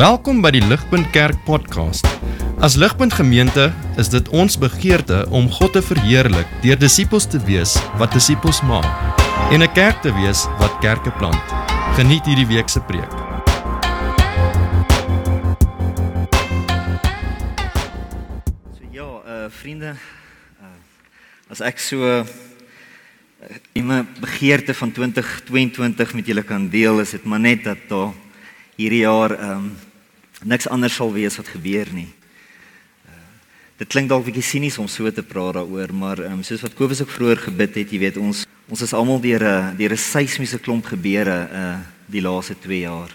Welkom by die Ligpunt Kerk podcast. As Ligpunt Gemeente is dit ons begeerte om God te verheerlik deur disippels te wees wat disippels maak en 'n kerk te wees wat kerke plant. Geniet hierdie week se preek. So ja, uh vriende, uh as ek so uh, in my begeerte van 2022 met julle kan deel, is dit maar net dat daar hierdie jaar ehm um, niks anders sal wees wat gebeur nie. Uh, dit klink dalk bietjie sinies om so te praat daaroor, maar um, soos wat Kobus ook vroeër gebid het, jy weet ons ons is almal deur 'n deur 'n seismiese klomp gebeure uh die laaste 2 jaar.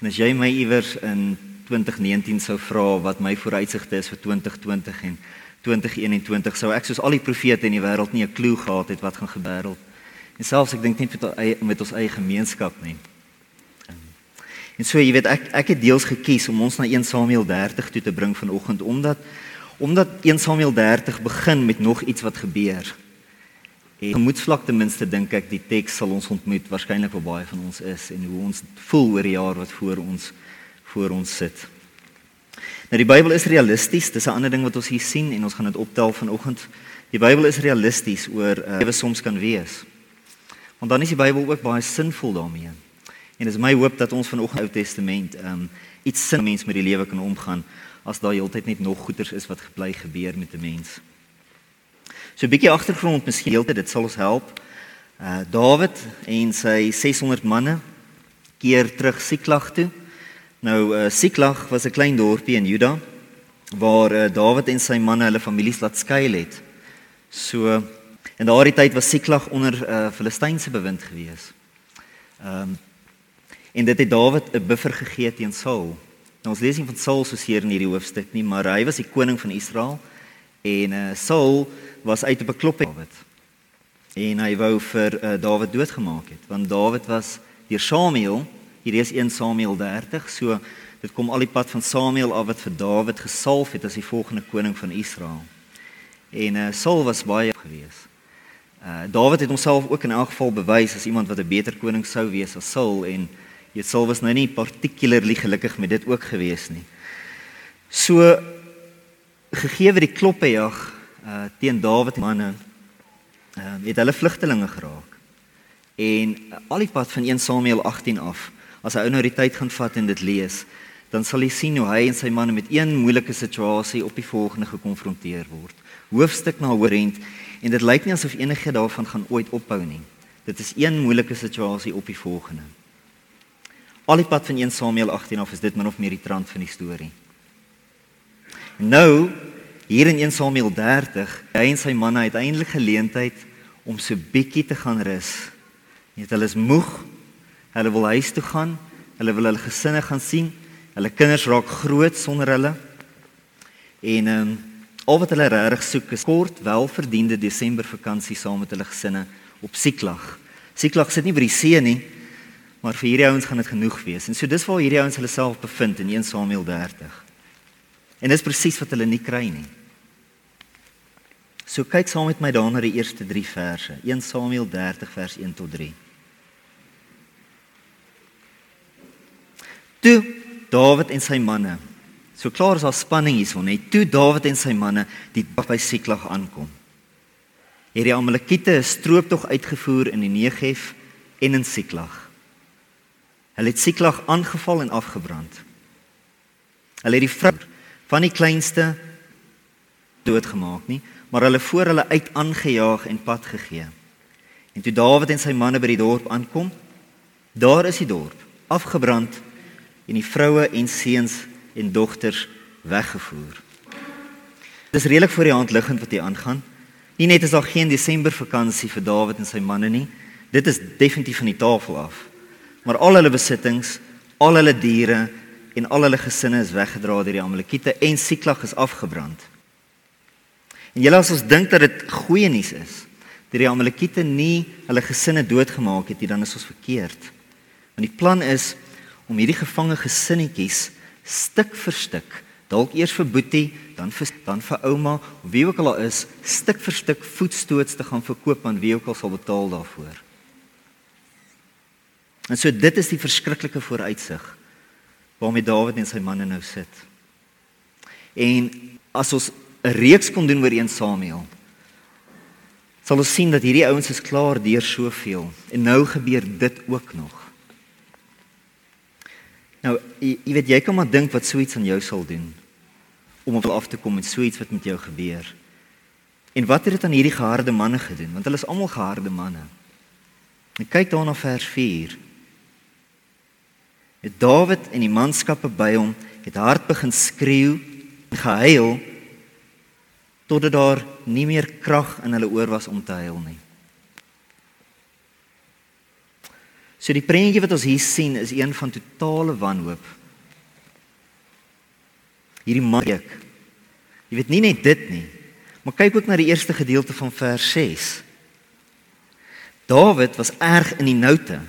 En as jy my iewers in 2019 sou vra wat my vooruitsigte is vir 2020 en 2021 sou ek soos al die profete in die wêreld nie 'n klou gehad het wat gaan gebeur. En selfs ek dink net met met ons eie gemeenskap nie. En so jy weet ek ek het deels gekies om ons na 1 Samuel 30 toe te bring vanoggend omdat omdat 1 Samuel 30 begin met nog iets wat gebeur. En gemoedsvlak ten minste dink ek die teks sal ons ontmoet waarskynlik waar baie van ons is en hoe ons voel oor die jaar wat voor ons voor ons sit. Nou die Bybel is realisties, dis 'n ander ding wat ons hier sien en ons gaan dit optel vanoggend. Die Bybel is realisties oor uh, lewe soms kan wees. Want dan is die Bybel ook baie sinvol daarmee. En dis my hoop dat ons vanoggend Ou Testament um iets sin mens met die lewe kan omgaan as daar heeltyd net nog goeters is wat gebly gebeur met 'n mens. So 'n bietjie agtergrond miskien heeltyd dit sal ons help. Uh Dawid en sy 600 manne keer terug Siklag toe. Nou uh Siklag was 'n klein dorpie in Juda waar uh, Dawid en sy manne hulle families laat skuil het. So in daardie tyd was Siklag onder uh Filistynse bewind gewees. Ehm um, en dit het Dawid 'n buffer gegee teen Saul. Nou ons lees nie van Saul so seer in hierdie hoofstuk nie, maar hy was die koning van Israel en uh Saul was uit op 'n klop Dawid. En hy wou vir uh, Dawid doodgemaak het want Dawid was deur Samuel, hier is 1 Samuel 30, so dit kom al die pad van Samuel af wat vir Dawid gesalf het as die volgende koning van Israel. En uh Saul was baie gewees. Uh Dawid het homself ook in elk geval bewys as iemand wat 'n beter koning sou wees as Saul en Jy sal was nou nie particularly gelukkig met dit ook gewees nie. So gegee die kloppe jag uh teen Dawid manne uh het hulle vlugtelinge geraak. En uh, al die pad van 1 Samuel 18 af, as hy ou nou die tyd gaan vat en dit lees, dan sal jy sien hoe hy en sy manne met een moeilike situasie op die volgende gekonfronteer word. Hoofstuk na hoorend en dit lyk nie asof enige daarvan gaan ooit ophou nie. Dit is een moeilike situasie op die volgende. Al die pad van 1 Samuel 18 af is dit min of meer die trant van die storie. Nou, hier in 1 Samuel 30, hy en sy manne uiteindelik geleentheid om so bietjie te gaan rus. Net hulle is moeg. Hulle wil huis toe gaan. Hulle wil hulle gesinne gaan sien. Hulle kinders raak groot sonder hulle. En ehm um, al wat hulle regtig soek is kort, welverdiende Desember vakansie saam met hulle gesinne op Siklag. Siklag sit nie by die see nie, Maar vir hierdie ouens gaan dit genoeg wees. En so dis waar hierdie ouens hulle self bevind in 1 Samuel 30. En dis presies wat hulle nie kry nie. So kyk saam met my daarna die eerste 3 verse. 1 Samuel 30 vers 1 tot 3. Toe Dawid en sy manne. So klaar is daar spanning hierson, net toe Dawid en sy manne die dag by Siklag aankom. Hierdie Amalekiete is strooptog uitgevoer in die Negev en in Siklag. Hulle het Siklag aangeval en afgebrand. Hulle het die vrou van die kleinste doodgemaak nie, maar hulle voor hulle uit aangejaag en pad gegee. En toe Dawid en sy manne by die dorp aankom, daar is die dorp afgebrand en die vroue en seuns en dogters weggevoer. Dit is redelik voor die hand liggend wat hier aangaan. Nie net is daar geen Desember vakansie vir Dawid en sy manne nie, dit is definitief van die tafel af maar al hulle besittings, al hulle diere en al hulle gesinne is weggedra deur die Amalekiete en Siklag is afgebrand. En julle as ons dink dat dit goeie nuus is, dat die Amalekiete nie hulle gesinne doodgemaak het nie, dan is ons verkeerd. Want die plan is om hierdie gevange gesinnetjies stuk vir stuk, dalk eers vir Boetie, dan vir dan vir ouma, wie ook al daar is, stuk vir stuk voetstoots te gaan verkoop aan wie ook al sal betaal daarvoor. En so dit is die verskriklike vooruitsig waarmee Dawid en sy manne nou sit. En as ons 'n reeks kon doen oor 1 Samuel, sal ons sien dat hierdie ouens is klaar deur soveel en nou gebeur dit ook nog. Nou, jy, jy weet jy kan maar dink wat so iets aan jou sal doen om op af te kom met so iets wat met jou gebeur. En wat het dit aan hierdie geharde manne gedoen? Want hulle is almal geharde manne. En kyk daarna vers 4. Het Dawid en die manskappe by hom het hard begin skreeu en gehuil totdat daar nie meer krag in hulle oor was om te huil nie. So die prentjie wat ons hier sien is een van totale wanhoop. Hierdie man ek. Jy weet nie net dit nie, maar kyk ook na die eerste gedeelte van vers 6. Dawid was erg in die noute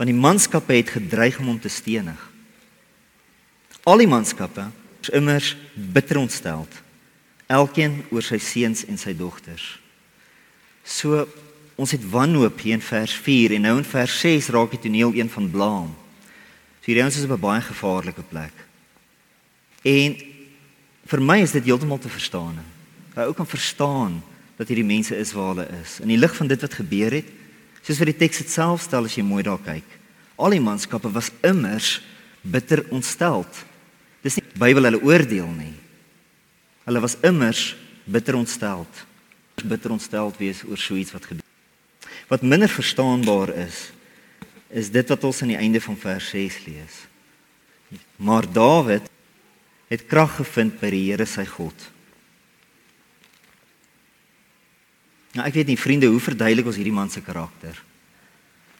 want die manskappe het gedreig om hom te stenig. Al die manskappe is immers bitter ontsteld. Elkeen oor sy seuns en sy dogters. So ons het wanhoop hier in vers 4 en nou in vers 6 raak die toneel een van blaam. So hierdie ons is op 'n baie gevaarlike plek. En vir my is dit heeltemal te verstaan. Hy ook kan verstaan dat hierdie mense is waar hulle is. In die lig van dit wat gebeur het, soos wat die teks dit self stel as jy mooi daar kyk. Al die manskappe was immers bitter ontsteld. Dis nie Bybel hulle oordeel nie. Hulle was immers bitter ontsteld. Bitter ontsteld wees oor so iets wat gebeur. Wat minder verstaanbaar is, is dit wat ons aan die einde van vers 6 lees. Maar Dawid het krag gevind by die Here sy God. Nou ek weet nie vriende, hoe verduidelik ons hierdie man se karakter?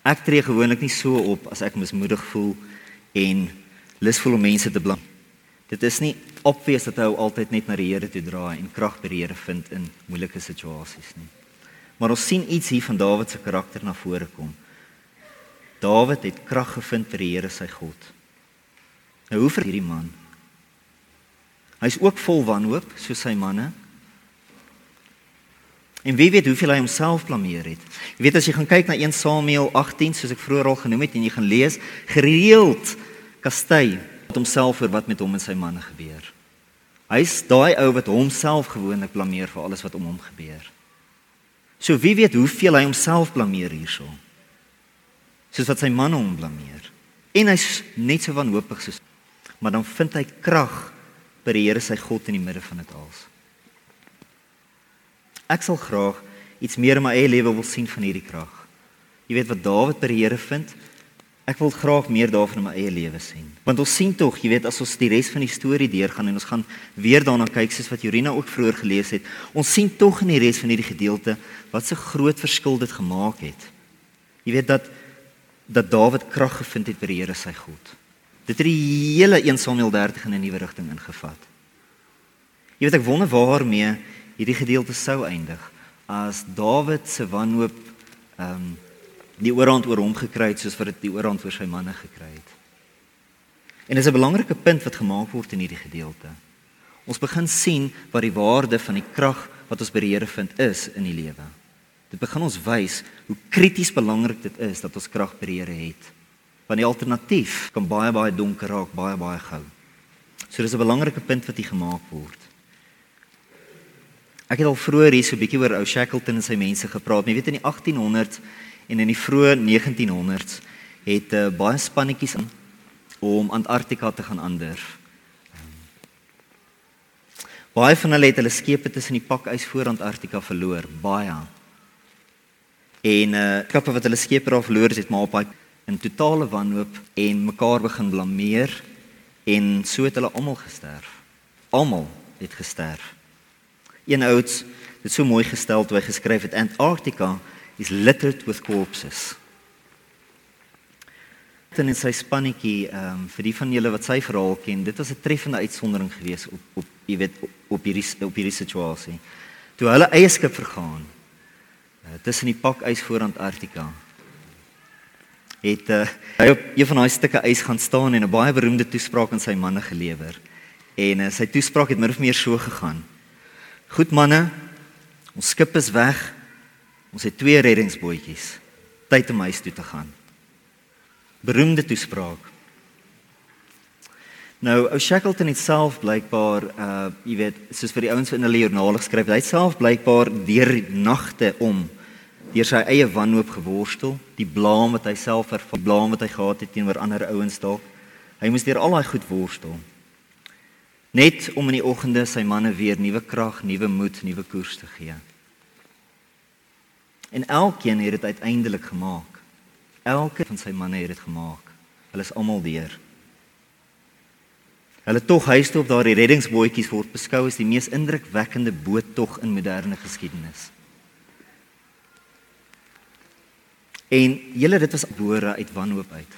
Ek tree gewoonlik nie so op as ek mismoedig voel en lus voel om mense te blam. Dit is nie obvious dat hy altyd net na die Here toe draai en krag by die Here vind in moeilike situasies nie. Maar ons sien iets hier van Dawid se karakter na vore kom. Dawid het krag gevind by die Here sy God. Nou hoe vir hierdie man? Hy's ook vol wanhoop soos sy manne. En wie weet hoeveel hy homself blameer het. Jy weet as jy gaan kyk na 1 Samuel 18 soos ek vroeër al genoem het en jy gaan lees, gereeld kastei met homself oor wat met hom en sy manne gebeur. Hy's daai ou wat homself gewoonlik blameer vir alles wat om hom gebeur. So wie weet hoeveel hy homself blameer hierso. Soos wat sy manne hom blameer. En hy's net so wanhoopig soos maar dan vind hy krag by die Here sy God in die midde van dit alles. Ek sal graag iets meer in my eie lewe wil sien van hierdie krag. Jy weet wat Dawid by die Here vind? Ek wil graag meer daarvan in my eie lewe sien. Want ons sien tog, jy weet, as ons die res van die storie deurgaan en ons gaan weer daarna kyk soos wat Jorina ook vroeër gelees het, ons sien tog in die res van hierdie gedeelte wat 'n groot verskil dit gemaak het. Jy weet dat dat Dawid krag gevind het by die Here sy God. Dit het die hele 1 Samuel 30 in 'n nuwe rigting ingevat. Jy weet ek wonder waarmee hierdie gedeelte sou eindig as Dawid se wanhoop ehm um, die oorhand oor hom gekry het soos wat dit die oorhand oor sy manne gekry het. En dis 'n belangrike punt wat gemaak word in hierdie gedeelte. Ons begin sien wat die waarde van die krag wat ons by die Here vind is in die lewe. Dit begin ons wys hoe krities belangrik dit is dat ons krag by die Here het. Want die alternatief kan baie baie donker raak, baie baie gou. So dis 'n belangrike punt wat hier gemaak word. Ek het al vroeër hier so 'n bietjie oor ou Shackleton en sy mense gepraat. Jy weet in die 1800s en in die vroeë 1900s het uh, baie spannetjies om Antarktika te gaan aandurf. Baie van hulle het hulle skepe tussen die pakys voor Antarktika verloor, baie. En uh skappe wat hulle skepe daar verloor het, maar op baie in totale wanhoop en mekaar begin blameer en so het hulle almal gesterf. Almal het gesterf. Een ouds het so mooi gestel toe hy geskryf het Antarktika is littered with corpses. Dan in sy spannetjie, ehm um, vir die van julle wat sy verhaal ken, dit was 'n treffende uitsondering geweest op op jy weet op, op hierdie op hierdie situasie. Toe hulle eie skip vergaan uh, tussen die pakys voor Antarktika. Het uh, hy op een van daai stukke ys gaan staan en 'n baie beroemde toespraak aan sy manne gelewer. En uh, sy toespraak het min of meer so gegaan. Goed manne, ons skip is weg. Ons het twee reddingsbootjies. Tyd om huis toe te gaan. Beroemde toespraak. Nou, ou Shackleton het self blykbaar uh jy weet, soos vir die ouens in hulle joernale geskryf, hy self blykbaar deur nagte om deur sy eie wanhoop geworstel, die blaam wat hy self ervaar, blaam wat hy gehad het teenoor ander ouens dalk. Hy moes deur al daai goed worstel. Net om in die oggende sy manne weer nuwe krag, nuwe moed, nuwe koers te gee. En elkeen het dit uiteindelik gemaak. Elke van sy manne het dit gemaak. Hulle is almal deur. Hulle tog huis toe op daardie reddingsbootjies word beskou as die mees indrukwekkende boottog in moderne geskiedenis. En julle dit was gebore uit wanhoop uit.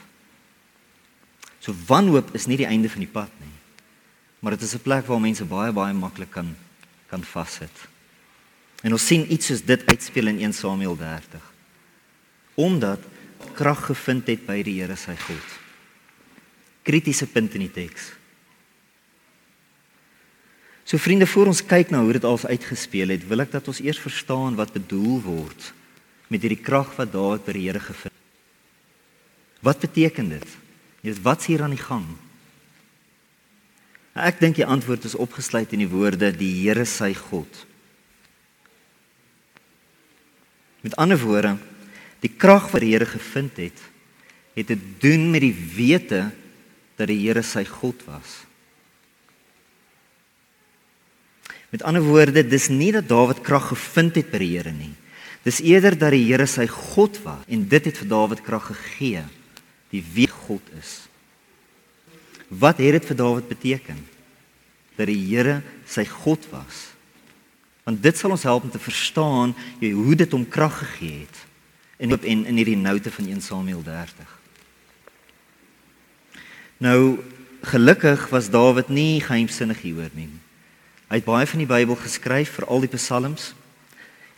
So wanhoop is nie die einde van die pad nie. Maar dit is 'n plek waar mense baie baie maklik kan kan vassit. En ons sien iets soos dit uitspeel in 1 Samuel 30. Omdat krag gevind het by die Here sy God. Kritiese punt in die teks. So vriende, voor ons kyk na hoe dit al uitgespeel het, wil ek dat ons eers verstaan wat bedoel word met hierdie krag wat Dawid by die Here gevind het. Wat beteken dit? Jy weet wat's hier aan die gang? Ek dink die antwoord is opgesluit in die woorde die Here sy God. Met ander woorde, die krag wat die Here gevind het, het te doen met die wete dat die Here sy God was. Met ander woorde, dis nie dat Dawid krag gevind het by die Here nie. Dis eerder dat die Here sy God was en dit het vir Dawid krag gegee, die wie God is. Wat het dit vir Dawid beteken? Dat die Here sy God was. Want dit sal ons help om te verstaan jy, hoe dit hom krag gegee het in in in hierdie noute van 1 Samuel 30. Nou gelukkig was Dawid nie geheimsinnig hieroor nie. Hy het baie van die Bybel geskryf vir al die psalms.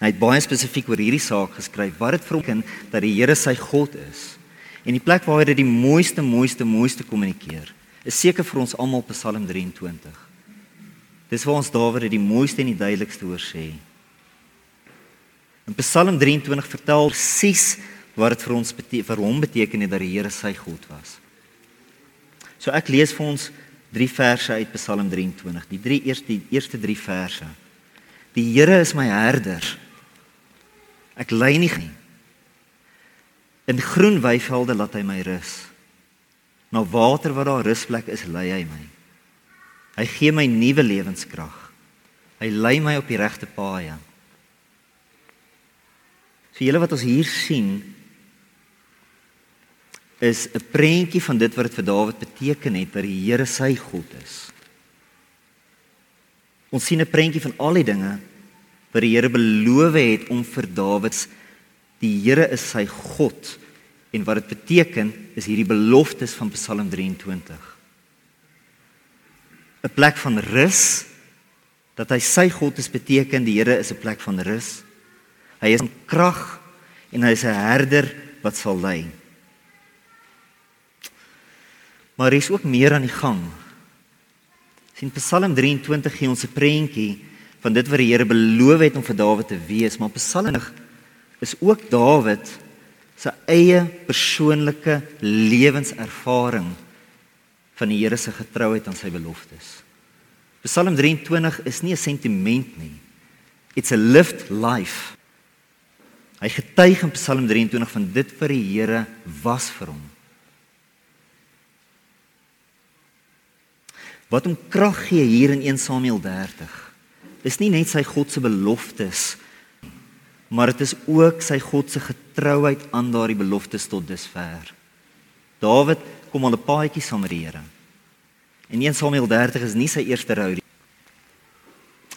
Hy het baie spesifiek oor hierdie saak geskryf wat dit veroken dat die Here sy God is. En die plek waar hy dit die mooiste mooiste mooiste kommunikeer, is seker vir ons almal Psalm 23. Dis waar ons Dawid dit die mooiste en die duidelikste oor sê. In Psalm 23 vertel presies wat dit vir ons beteken vir hom beteken het dat die Here sy God was. So ek lees vir ons drie verse uit Psalm 23. Die drie eerste die eerste drie verse. Die Here is my herder. Ek nie nie. In groen weivelde laat hy my rus. Na water waar daar rusplek is, lei hy my. Hy gee my nuwe lewenskrag. Hy lei my op die regte paaie. So julle wat ons hier sien, is 'n prentjie van dit wat dit vir Dawid beteken het dat die Here sy God is. Ons sien 'n prentjie van al die dinge wat die Here beloof het om vir Dawid die Here is sy God en wat dit beteken is hierdie beloftes van Psalm 23. 'n plek van rus dat hy sy God is beteken die Here is 'n plek van rus. Hy is 'n krag en hy is 'n herder wat sal lei. Maar er is ook meer aan die gang. Sien Psalm 23 gee ons 'n prentjie van dit wat die Here beloof het om vir Dawid te wees, maar Psalm 20 is ook Dawid se eie persoonlike lewenservaring van die Here se getrouheid aan sy beloftes. Psalm 23 is nie 'n sentiment nie. It's a lived life. Hy getuig in Psalm 23 van dit wat die Here was vir hom. wat hom krag gee hier in 1 Samuel 30 is nie net sy God se beloftes maar dit is ook sy God se getrouheid aan daardie beloftes tot dusver. Dawid kom al 'n paadjie saam met die Here. En 1 Samuel 30 is nie sy eerste rou nie.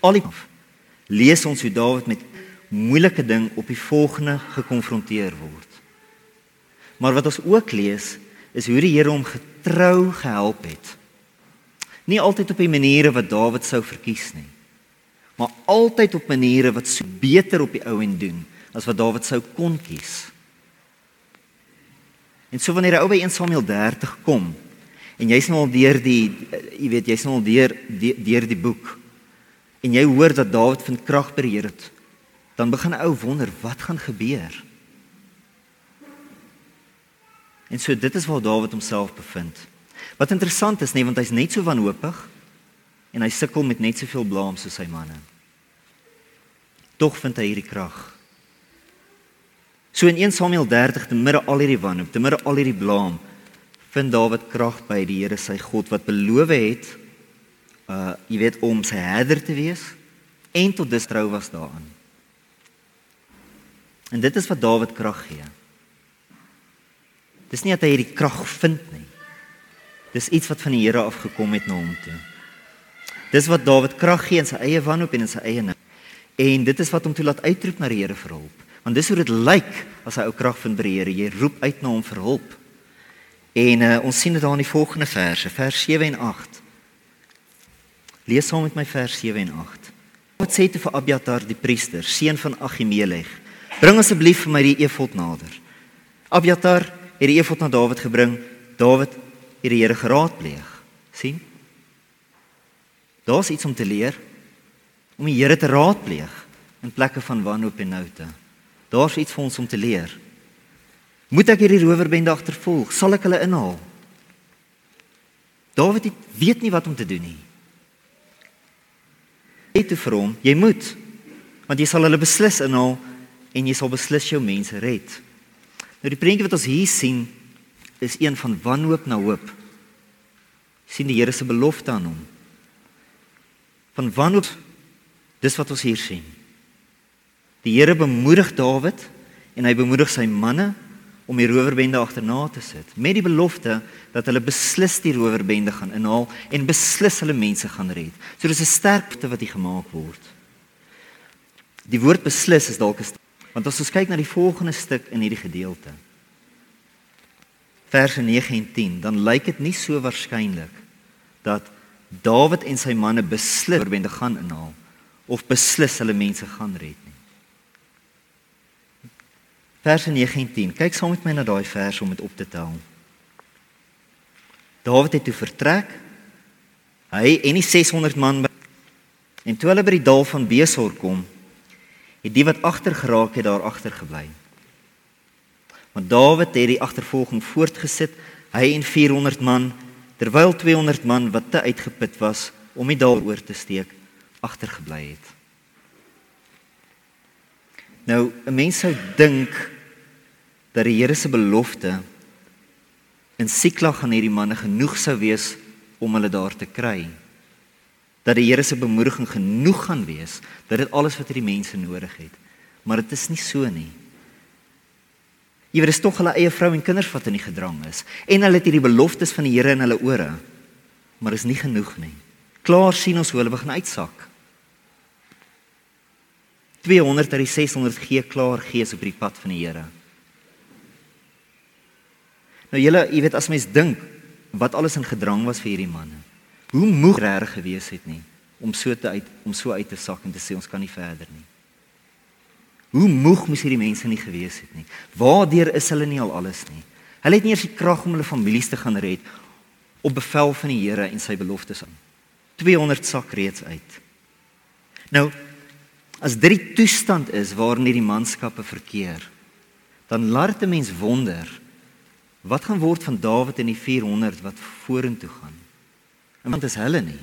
Alif lees ons hoe Dawid met moeilike ding op die volgende gekonfronteer word. Maar wat ons ook lees is hoe die Here hom getrou gehelp het Nie altyd op die maniere wat Dawid sou verkies nie. Maar altyd op maniere wat so beter op die ou en doen as wat Dawid sou kon kies. En so wanneer hy ou by 1 Samuel 30 kom en jy's nou al deur die jy weet jy's nou al deur deur die boek en jy hoor dat Dawid vind krag by die Here het, dan begin ou wonder wat gaan gebeur. En so dit is waar Dawid homself bevind. Wat interessant is, nee, want hy's net so wanhoopig en hy sukkel met net soveel blaam soos sy manne. Tog vind hy hierdie krag. So in 1 Samuel 30 te midde al hierdie wanhoop, te midde al hierdie blaam, vind Dawid krag by die Here sy God wat beloof het uh jy weet om sy herder te wees en tot dus trou was daaraan. En dit is wat Dawid krag gee. Dis nie dat hy hierdie krag vind nie. Dis iets wat van die Here afgekom het na hom toe. Dis wat Dawid krag gee in sy eie wanhoop en in sy eie nik. En dit is wat hom toelaat uitroep na die Here vir hulp. Want dis hoe dit lyk as hy ou krag vind by die Here. Jy roep uit na hom vir hulp. En uh, ons sien dit daar in die volgende verse, vers 7 en 8. Lees saam met my vers 7 en 8. Wat sê dit vir Abiatar die priester, seun van Ahimelech? Bring asseblief vir my die efod nader. Abiatar het die efod na Dawid gebring. Dawid het die Here geraadpleeg. sien? Daar's iets om te leer om die Here te raadpleeg in plekke van wanhoop en noute. Daar's iets vir ons om te leer. Moet ek hierdie rowerbende agtervolg? Sal ek hulle inhaal? Dawid weet nie wat om te doen nie. Hy het vir hom, jy moet want jy sal hulle beslis inhaal en jy sal beslis jou mense red. Nou die prentjie wat ons hier sien is een van wanhoop na hoop. sien die Here se belofte aan hom. Van wanhoop dis wat ons hier sien. Die Here bemoedig Dawid en hy bemoedig sy manne om die rowerbende agterna te sit met die belofte dat hulle beslis die rowerbende gaan inhaal en beslis hulle mense gaan red. So dis 'n sterkte wat hier gemaak word. Die woord beslis is dalk 'n want as ons kyk na die volgende stuk in hierdie gedeelte. Verse 9 en 10, dan lyk dit nie so waarskynlik dat Dawid en sy manne beslis rowerbende gaan inhaal of beslis hulle mense gaan red nie verse 9 en 10. Kyk saam met my na daai vers om dit op te tel. Dawid het toe vertrek. Hy en die 600 man en toe hulle by die dal van Besor kom, het die wat agter geraak het daar agter gebly. Want Dawid het die agtervolging voortgesit, hy en 400 man, terwyl 200 man wat te uitgeput was om die dal oor te steek, agter gebly het. Nou, 'n mens sou dink dat die Here se belofte in Siklag aan hierdie manne genoeg sou wees om hulle daar te kry. Dat die Here se bemoediging genoeg gaan wees dat dit alles wat hierdie mense nodig het. Maar dit is nie so nie. Iewers is tog hulle eie vrou en kinders wat in die gedrang is en hulle het hierdie beloftes van die Here in hulle ore. Maar is nie genoeg nie. Klaar sien ons hoe hulle begin uitsak. 200 uit die 600 gee klaar gees op die pad van die Here. Nou julle, jy weet as mens dink wat alles in gedrang was vir hierdie manne. Hoe moeg reg gewees het nie om so uit om so uit te sak en te sê ons kan nie verder nie. Hoe moeg moes hierdie mense nie gewees het nie. Waardeur is hulle nie al alles nie. Hulle het nie eers die krag om hulle families te gaan red op bevel van die Here en sy beloftes aan. 200 sak reeds uit. Nou as dit die toestand is waarin hierdie manskappe verkeer, dan laat 'n mens wonder Wat gaan word van Dawid en die 400 wat vorentoe gaan? Want is hulle nie.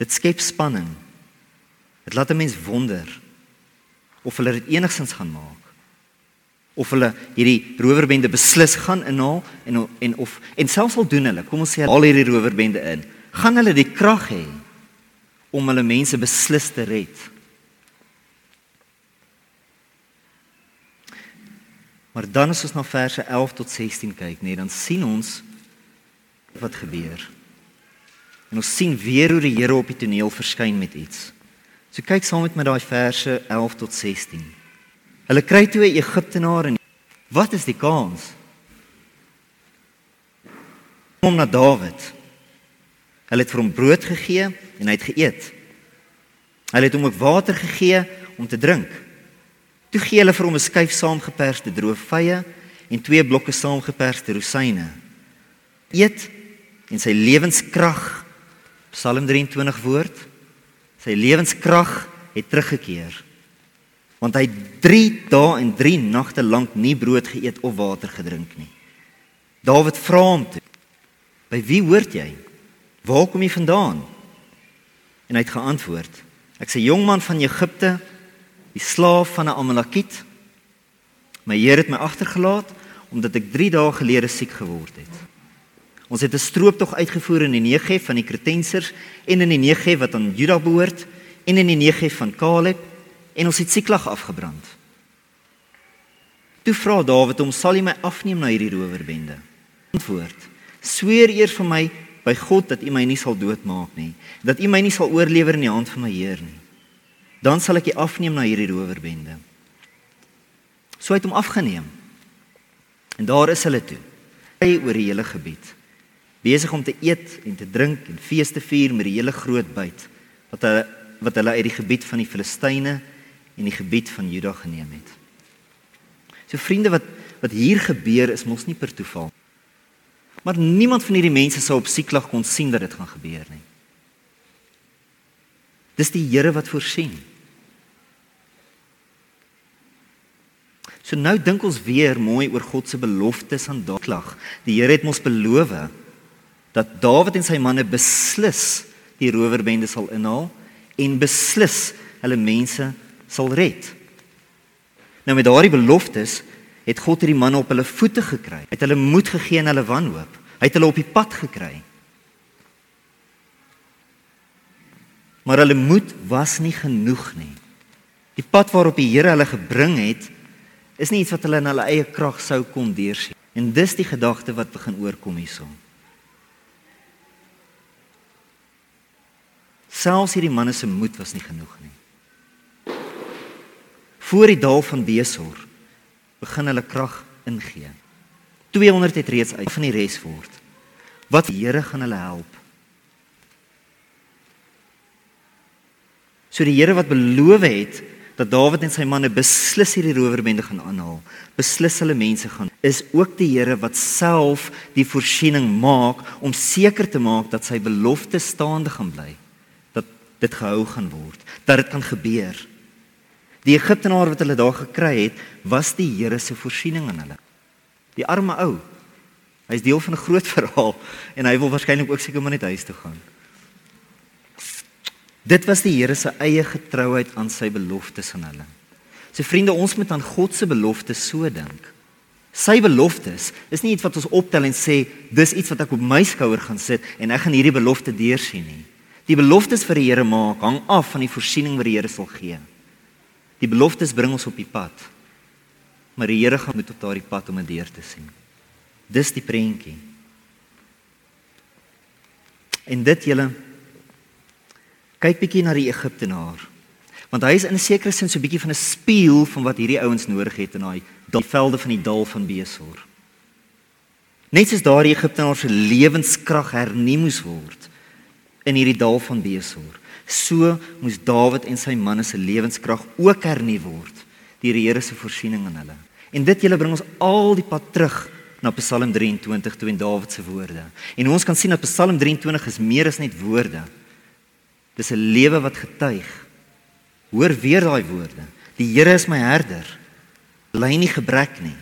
Dit skep spanning. Dit laat 'n mens wonder of hulle dit enigsins gaan maak. Of hulle hierdie rowerbende beslis gaan inhaal en en of en selfs al doen hulle, kom ons sê al hierdie rowerbende in, gaan hulle die krag hê om hulle mense beslis te red? Maar dan as ons na verse 11 tot 16 kyk, nee, dan sien ons wat gebeur. En ons sien weer hoe die Here op die toneel verskyn met iets. So kyk saam met my daai verse 11 tot 16. Hulle kry toe 'n Egiptenaar en wat is die kans? Kom na Dawid. Hulle het vir hom brood gegee en hy het geëet. Hulle het hom ook water gegee om te drink. Toe gee hulle vir hom 'n skyf saamgeperste droë vye en twee blokke saamgeperste rosyne. Eet en sy lewenskrag Psalm 23 woord sy lewenskrag het teruggekeer. Want hy 3 dae en 3 nagte lank nie brood geëet of water gedrink nie. Dawid vra hom toe: By wie hoort jy? Waar kom jy vandaan?" En hy het geantwoord: "Ek's 'n jong man van Egipte, die slaaf van 'n Amalekiet. My Here het my agtergelaat omdat ek 3 dae gelede siek geword het." Ons het 'n strooptog uitgevoer in die Negev van die Kretensers en in die Negev wat aan Juda behoort en in die Negev van Kaleb en ons het Siklag afgebrand. Toe vra Dawid hom: "Sal jy my afneem na hierdie rowerbende?" Antwoord: "Sweer eers vir my by God dat U my nie sal doodmaak nie, dat U my nie sal oorlewer in die hand van my Heer nie. Dan sal ek U afneem na hierdie rowerbende." So het hom afgeneem. En daar is hulle toe. Hy oor die hele gebied besig om te eet en te drink en feeste vier met die hele groot byt wat hulle wat hulle uit die gebied van die Filistyne en die gebied van Juda geneem het. So vriende wat wat hier gebeur is mos nie per toeval. Maar niemand van hierdie mense sou op Siklag kon sien dat dit gaan gebeur nie. Dis die Here wat voorsien. So nou dink ons weer mooi oor God se beloftes aan Siklag. Die Here het ons beloof dat Dawid en sy manne beslis die rowerbende sal inhaal en beslis hulle mense sal red. Nou met daardie beloftes het God hierdie manne op hulle voete gekry. Het hulle moed gegee in hulle wanhoop. Hy het hulle op die pad gekry. Maar hulle moed was nie genoeg nie. Die pad waarop die Here hulle gebring het, is nie iets wat hulle in hulle eie krag sou kon deursien. En dis die gedagte wat begin oorkom hierson. Selfs hierdie manne se moed was nie genoeg nie. Voor die dal van Besor begin hulle krag ingee. 200 het reeds uit van die res word. Wat die Here gaan hulle help? So die Here wat beloof het dat Dawid en sy manne beslis hierdie rowerbende gaan aanhaal, beslis hulle mense gaan, is ook die Here wat self die voorsiening maak om seker te maak dat sy belofte staande gaan bly dit gehou gaan word, dat dit kan gebeur. Die Egiptenaar wat hulle daar gekry het, was die Here se voorsiening aan hulle. Die arme ou. Hy's deel van 'n groot verhaal en hy wil waarskynlik ook seker maar net huis toe gaan. Dit was die Here se eie getrouheid aan sy beloftes aan hulle. Sy vriende, ons moet aan God se beloftes so dink. Sy beloftes is nie iets wat ons optel en sê dis iets wat ek op my skouer gaan sit en ek gaan hierdie belofte deursien nie. Die beloftes vir die Here maak hang af van die voorsiening wat die Here sal gee. Die beloftes bring ons op die pad. Maar die Here gaan moet op daardie pad om dit deur te sien. Dis die prentjie. En dit julle kyk bietjie na die Egiptenaar. Want hy is in 'n sekere sin so 'n bietjie van 'n spieël van wat hierdie ouens nodig het in daai velde van die dal van Besor. Net soos daardie Egiptenaar se lewenskrag hernie moes word in hierdie dal van Besor. So moes Dawid en sy manne se lewenskrag ook hernie word deur die Here se voorsiening aan hulle. En dit julle bring ons al die pad terug na Psalm 23 toe en Dawid se woorde. En ons kan sien dat Psalm 23 is meer as net woorde. Dis 'n lewe wat getuig. Hoor weer daai woorde. Die Here is my herder. Ly nie gebrek nie.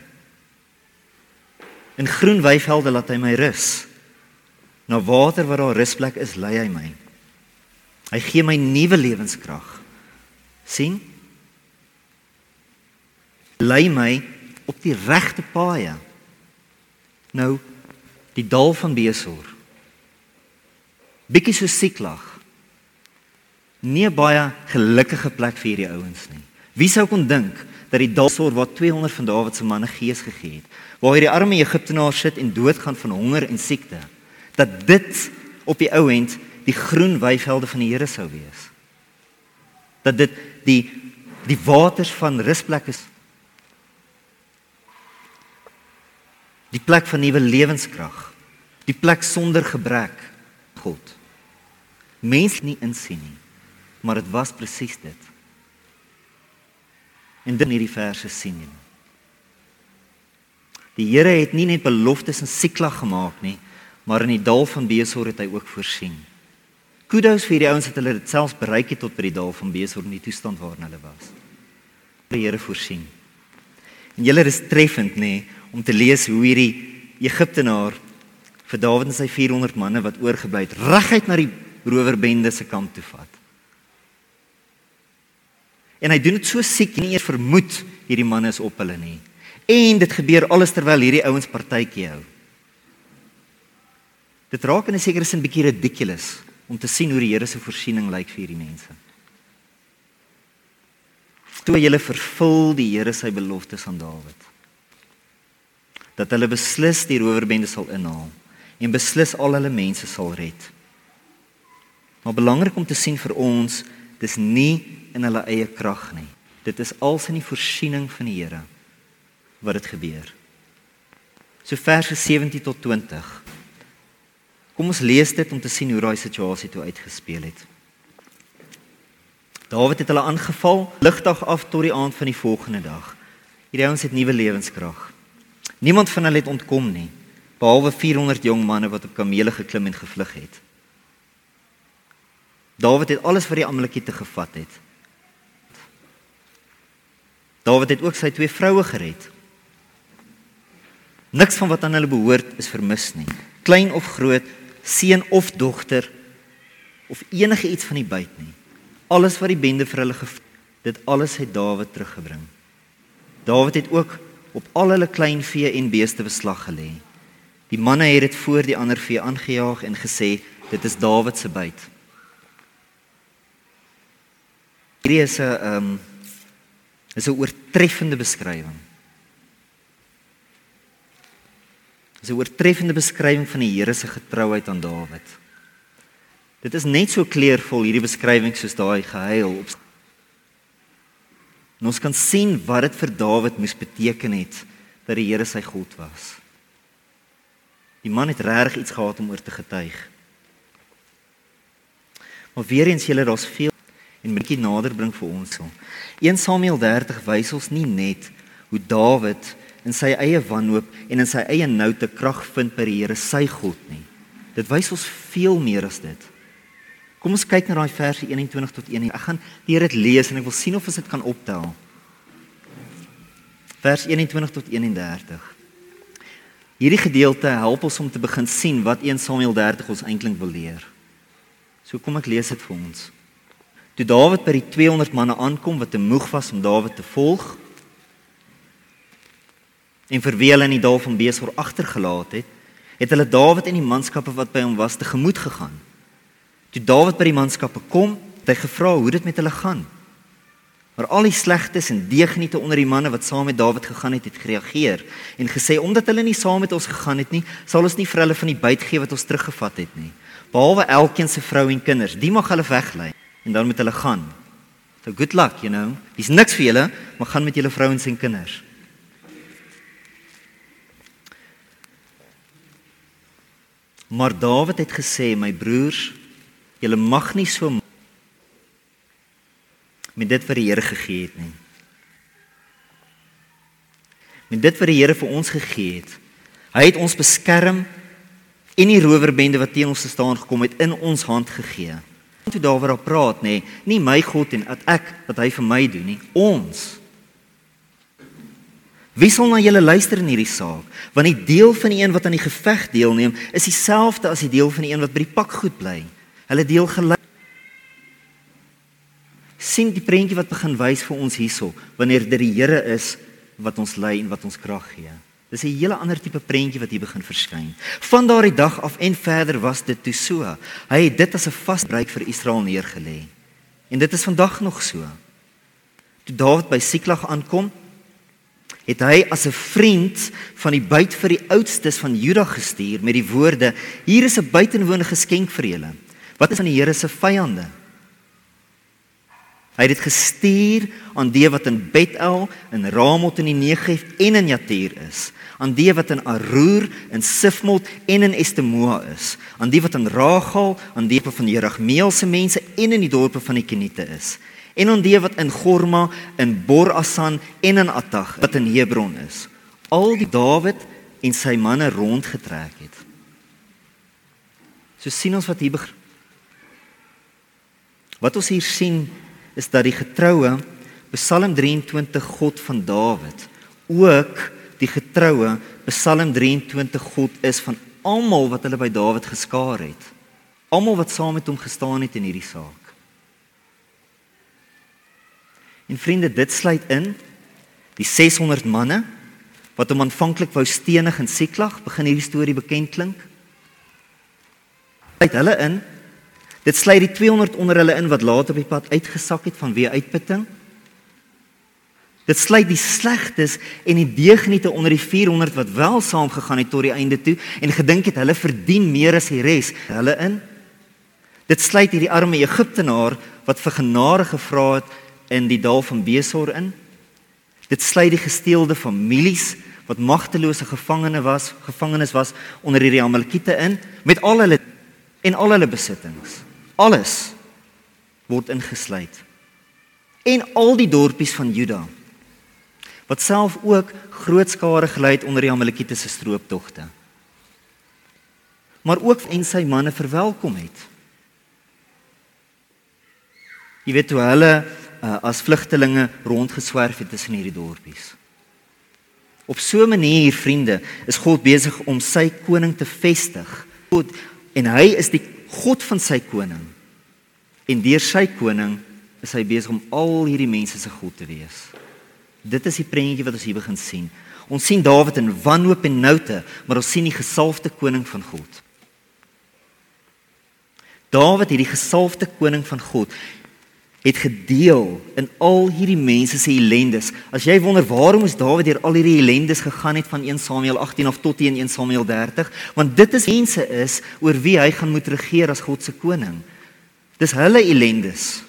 In groen weivelde laat hy my rus na water waar daar rusplek is, lei hy my. Hy gee my nuwe lewenskrag. sien? Lei my op die regte paaie. Nou die dal van Besor. Bietjie so Siklag. Nie baie gelukkige plek vir hierdie ouens nie. Wie sou kon dink dat die dalsor waar 200 van Dawid se manne gees gegee het, waar hierdie arme Egiptenaar sit en doodgaan van honger en siekte, dat dit op die ou end die groen weivelde van die Here sou wees. Dat dit die die waters van rusplek is. Die plek van nuwe lewenskrag. Die plek sonder gebrek. God. Mens nie insien nie, maar dit was presies dit. En dan hierdie verse sien jy. Die Here het nie net beloftes in Siklag gemaak nie, maar in die dal van Besor het hy ook voorsien. Kudos vir die ouens wat hulle dit selfs bereik het tot by die dal van Besor in die toestand waarin hulle was. Die Here voorsien. En julle is treffend nê nee, om te lees hoe hierdie Egiptenaar vir Dawid en sy 400 manne wat oorgebly het reguit na die rowerbende se kamp toe vat. En hy doen dit so siek nie eers vermoed hierdie manne is op hulle nie. En dit gebeur alles terwyl hierdie ouens partytjie hou. Dit raak in 'n sekere sin bietjie ridiculous om te sien hoe die Here se voorsiening lyk vir hierdie mense. Toe hulle vervul die Here sy beloftes aan Dawid. Dat hulle beslis die rowerbende sal inhaal en beslis al hulle mense sal red. Maar belangrik om te sien vir ons, dis nie in hulle eie krag nie. Dit is als in die voorsiening van die Here wat dit gebeur. So verse 17 tot 20. Kom ons lees dit om te sien hoe daai situasie toe uitgespeel het. Dawid het hulle aangeval ligdag af tot die aand van die volgende dag. Hierdie ouens het nuwe lewenskrag. Niemand van hulle het ontkom nie, behalwe 400 jong manne wat op kamele geklim en gevlug het. Dawid het alles wat die Amalekiete gevat het. Dawid het ook sy twee vroue gered. Niks van wat aan hulle behoort is vermis nie. Klein of groot, seun of dogter of enige iets van die buit nie. Alles wat die bende vir hulle gevat, dit alles het Dawid teruggebring. Dawid het ook op al hulle klein vee en beeste beslag gelê. Die manne het dit voor die ander vee aangejaag en gesê dit is Dawid se byt. Hierdie is 'n ehm um, is 'n oortreffende beskrywing. Dis 'n oortreffende beskrywing van die Here se getrouheid aan Dawid. Dit is net so kleurvol hierdie beskrywing soos daai gehuil op En ons kan sien wat dit vir Dawid moes beteken het dat die Here sy God was. Die man het regtig iets gehad om oor te getuig. Maar weer eens julle daar's veel en bietjie nader bring vir ons so. 1 Samuel 30 wys ons nie net hoe Dawid in sy eie wanhoop en in sy eie noute krag vind by die Here sy God nie. Dit wys ons veel meer as dit. Kom ons kyk na daai verse 21 tot 1. Ek gaan deur dit lees en ek wil sien of ons dit kan optel. Vers 21 tot 31. Hierdie gedeelte help ons om te begin sien wat 1 Samuel 30 ons eintlik wil leer. So kom ek lees dit vir ons. Toe Dawid by die 200 manne aankom wat te moeg was om Dawid te volg, en vir wie hulle in die dal van Besor agtergelaat het, het hulle Dawid en die manskappe wat by hom was te gemoed gegaan. Toe Dawid by die manskappe kom, het hy gevra hoe dit met hulle gaan. Maar al die slegtes en deegniete onder die manne wat saam met Dawid gegaan het, het gereageer en gesê omdat hulle nie saam met ons gegaan het nie, sal ons nie vir hulle van die byt gee wat ons teruggevat het nie. Behalwe elkeen se vrou en kinders, die mag hulle weglei en dan met hulle gaan. So good luck, you know. Dis niks vir julle, maar gaan met julle vrouens en kinders. Maar Dawid het gesê, my broers, julle mag nie so met dit wat die Here gegee het nie. Met dit wat die Here vir ons gegee het. Hy het ons beskerm en die rowerbende wat teen ons gestaan gekom het in ons hand gegee. Toe Dawid daar praat, nê, nie my God en dat ek wat hy vir my doen nie, ons Wie sal na julle luister in hierdie saak? Want die deel van die een wat aan die geveg deelneem, is dieselfde as die deel van die een wat by die pakgoed bly. Hulle deel gelyk. sien die prentjie wat begin wys vir ons hierso, wanneer dit die Here is wat ons lei en wat ons krag gee. Dis 'n hele ander tipe prentjie wat hier begin verskyn. Van daardie dag af en verder was dit toe so. Hy het dit as 'n vasbreek vir Israel neergelê. En dit is vandag nog so. Toe Dawid by Siklag aankom, het hy as 'n vriend van die byt vir die oudstes van Juda gestuur met die woorde: "Hier is 'n buitenwonige geskenk vir julle. Wat is van die Here se vyande?" Hy het dit gestuur aan die wat in Bethel, in Ramot in die Negev en in Jatir is, aan die wat in Aroer, in Sifmot en in Estemoa is, aan die wat in Ragal, aan die van Jeragmeel se mense en in die dorpe van die Keniete is en aan die wat in Gorma, in Borasan en in Attag wat in Hebron is. Al die Dawid en sy manne rondgetrek het. So sien ons wat hier begin. Wat ons hier sien is dat die getroue Psalm 23 God van Dawid ook die getroue Psalm 23 God is van almal wat hulle by Dawid geskaar het. Almal wat saam met hom gestaan het in hierdie saak. En vriende, dit sluit in die 600 manne wat hom aanvanklik wou stenig in Siklag, begin hierdie storie bekend klink. Sluit hulle in. Dit sluit die 200 onder hulle in wat later op die pad uitgesak het vanweë uitputting. Dit sluit die slegtes en die deugniete onder die 400 wat wel saam gegaan het tot die einde toe en gedink het hulle verdien meer as die res, hulle in. Dit sluit hierdie arme Egiptenaar wat vir genade gevra het in die dal van Besor in. Dit sluit die gesteelde families wat magtelose gevangene was, gevangenes was onder hierdie Amalekiete in met al hulle en al hulle besittings. Alles word ingesluit. En al die dorpies van Juda wat self ook groot skade gelei het onder die Amalekiete se strooptogte. Maar ook en sy manne verwelkom het. Jy weet hoe hulle uh, as vlugtelinge rondgeswerf het tussen hierdie dorpies. Op so 'n manier, vriende, is God besig om sy koning te vestig. God en hy is die God van sy koning. En deur sy koning is hy besig om al hierdie mense se God te wees. Dit is die prentjie wat ons hier begin sien. Ons sien Dawid in wanhoop en noute, maar ons sien die gesalfde koning van God. Dawid, hierdie gesalfde koning van God, het gedeel in al hierdie mense se ellendes. As jy wonder waarom is Dawid deur al hierdie ellendes gegaan het van 1 Samuel 18 af tot teen 1 Samuel 30, want dit is mense is oor wie hy gaan moet regeer as God se koning. Dis hulle ellendes.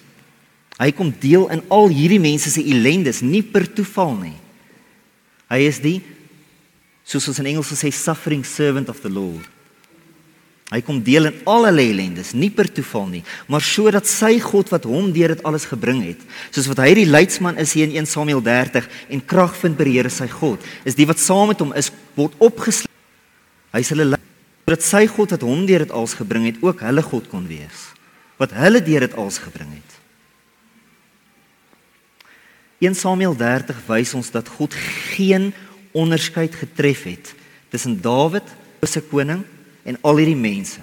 Hy kom deel in al hierdie mense se ellendes nie per toeval nie. Hy is die soos ons in Engels sê suffering servant of the Lord. Hy kom deel in al hulle ellendes, nie per toeval nie, maar sodat sy God wat hom deur dit alles gebring het, soos wat hy die leidsman is hier in 1 Samuel 30 en krag vind by die Here sy God, is die wat saam met hom is word opgesluit. Hy is hulle sodat sy God wat hom deur dit alles gebring het, ook hulle God kon wees, wat hulle deur dit alles gebring het. 1 Samuel 30 wys ons dat God geen onderskeid getref het tussen Dawid, se koning, en al hierdie mense.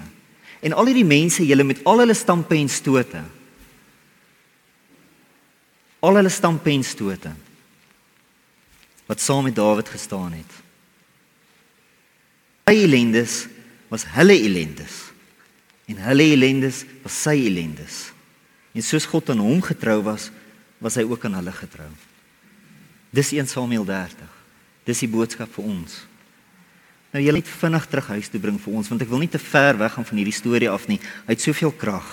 En al hierdie mense, julle met al hulle stampe en stote. Al hulle stampe en stote wat saam met Dawid gestaan het. Sy ellendes was hulle ellendes. En hulle ellendes was sy ellendes. En soos God aan hom getrou was, was hy ook aan hulle getrou. Dis 1 Samuel 30. Dis die boodskap vir ons. Nou jy net vinnig terug huis toe bring vir ons want ek wil nie te ver weg gaan van hierdie storie af nie. Hy het soveel krag.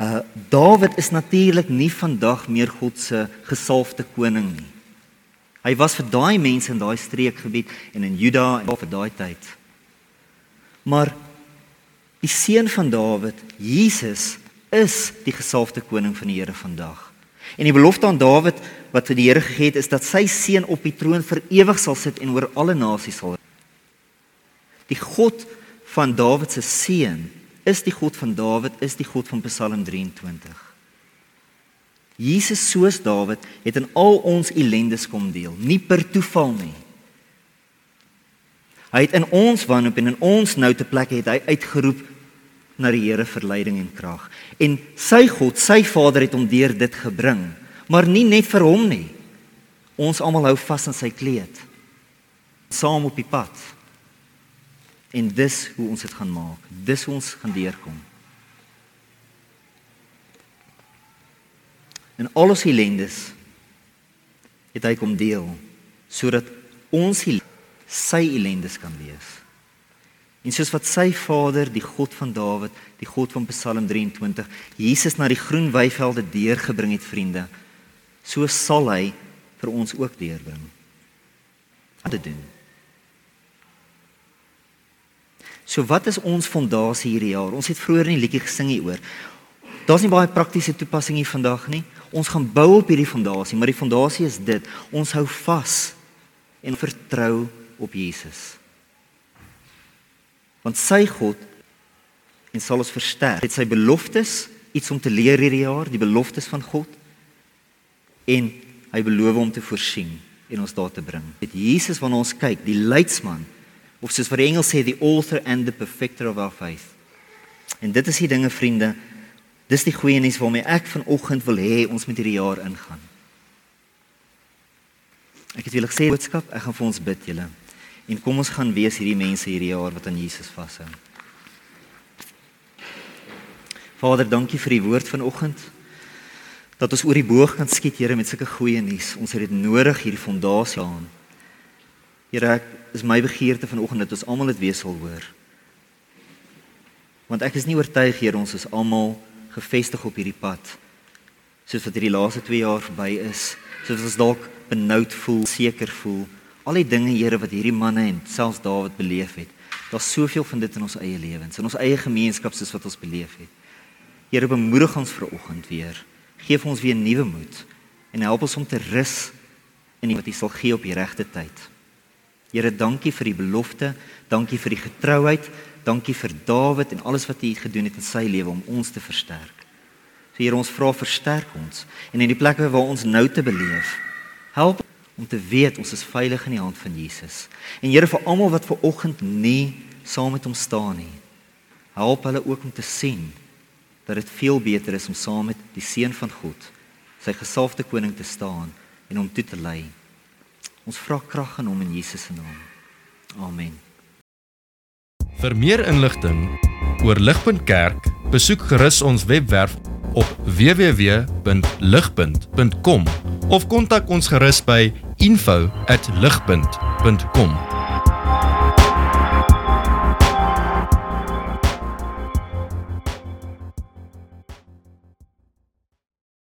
Uh Dawid is natuurlik nie vandag meer God se gesalfde koning nie. Hy was vir daai mense in daai streekgebied en in Juda en vir daai tyd. Maar die seun van Dawid, Jesus, is die gesalfde koning van die Here vandag. En die belofte aan Dawid wat vir die Here gegee het is dat sy seun op die troon vir ewig sal sit en oor alle nasies sal Die God van Dawid se seun is die God van Dawid, is die God van Psalm 23. Jesus soos Dawid het in al ons ellendes kom deel, nie per toeval nie. Hy het in ons wanhoop en in ons nou te plek het hy uitgeroep na die Here vir leiding en krag. En sy God, sy Vader het hom deur dit gebring, maar nie net vir hom nie. Ons almal hou vas aan sy kleed. Saam op die pad. En dis hoe ons dit gaan maak. Dis hoe ons gaan deurkom. En al ons ellendes het hy kom deel sodat ons sy ellendes kan wees. En soos wat sy Vader, die God van Dawid, die God van Psalm 23, Jesus na die groen weivelde deurgebring het, vriende, so sal hy vir ons ook deurbring. Wat te doen? So wat is ons fondasie hierdie jaar? Ons het vroeër in die liedjie gesing hieroor. Daar's nie baie praktiese toepassing hier vandag nie. Ons gaan bou op hierdie fondasie, maar die fondasie is dit. Ons hou vas en vertrou op Jesus. Want sy God en sal ons versterk. Dit sy beloftes iets om te leer hierdie jaar, die beloftes van God. En hy beloof om te voorsien en ons daar te bring. Dit Jesus wanneer ons kyk, die leidsman of soos wat die Engels sê the author and the perfecter of our faith. En dit is die dinge vriende. Dis die goeie nuus waarmee ek vanoggend wil hê ons met hierdie jaar ingaan. Ek het wil gesê boodskap, ek gaan vir ons bid julle. En kom ons gaan wees hierdie mense hierdie jaar wat aan Jesus vashou. Vader, dankie vir die woord vanoggend. Dat ons oor die boog kan skiet, Here, met sulke goeie nuus. Ons het dit nodig hierdie fondasie aan. Here, ek is my begeerte vanoggend dat ons almal dit weer sal hoor. Want ek is nie oortuig Here ons is almal gefestig op hierdie pad soos wat hierdie laaste 2 jaar verby is. Soos ons dalk benoud voel, seker voel. Al die dinge Here wat hierdie manne en selfs Dawid beleef het. Daar's soveel van dit in ons eie lewens, in ons eie gemeenskap soos wat ons beleef het. Here bemoedig ons vir oggend weer. Geef ons weer nuwe moed en help ons om te rus in wat U sal gee op die regte tyd. Here, dankie vir die belofte, dankie vir die getrouheid, dankie vir Dawid en alles wat hy gedoen het in sy lewe om ons te versterk. So Here, ons vra versterk ons en in die plekke waar ons nou te beleef, help om te weet ons is veilig in die hand van Jesus. En Here vir almal wat ver oggend nie saam met hom staan nie, help hulle ook om te sien dat dit veel beter is om saam met die seun van God, sy gesalfde koning te staan en hom toe te lei. Ons vra krag in hom in Jesus se naam. Amen. Vir meer inligting oor Ligpunt Kerk, besoek gerus ons webwerf op www.ligpunt.com of kontak ons gerus by info@ligpunt.com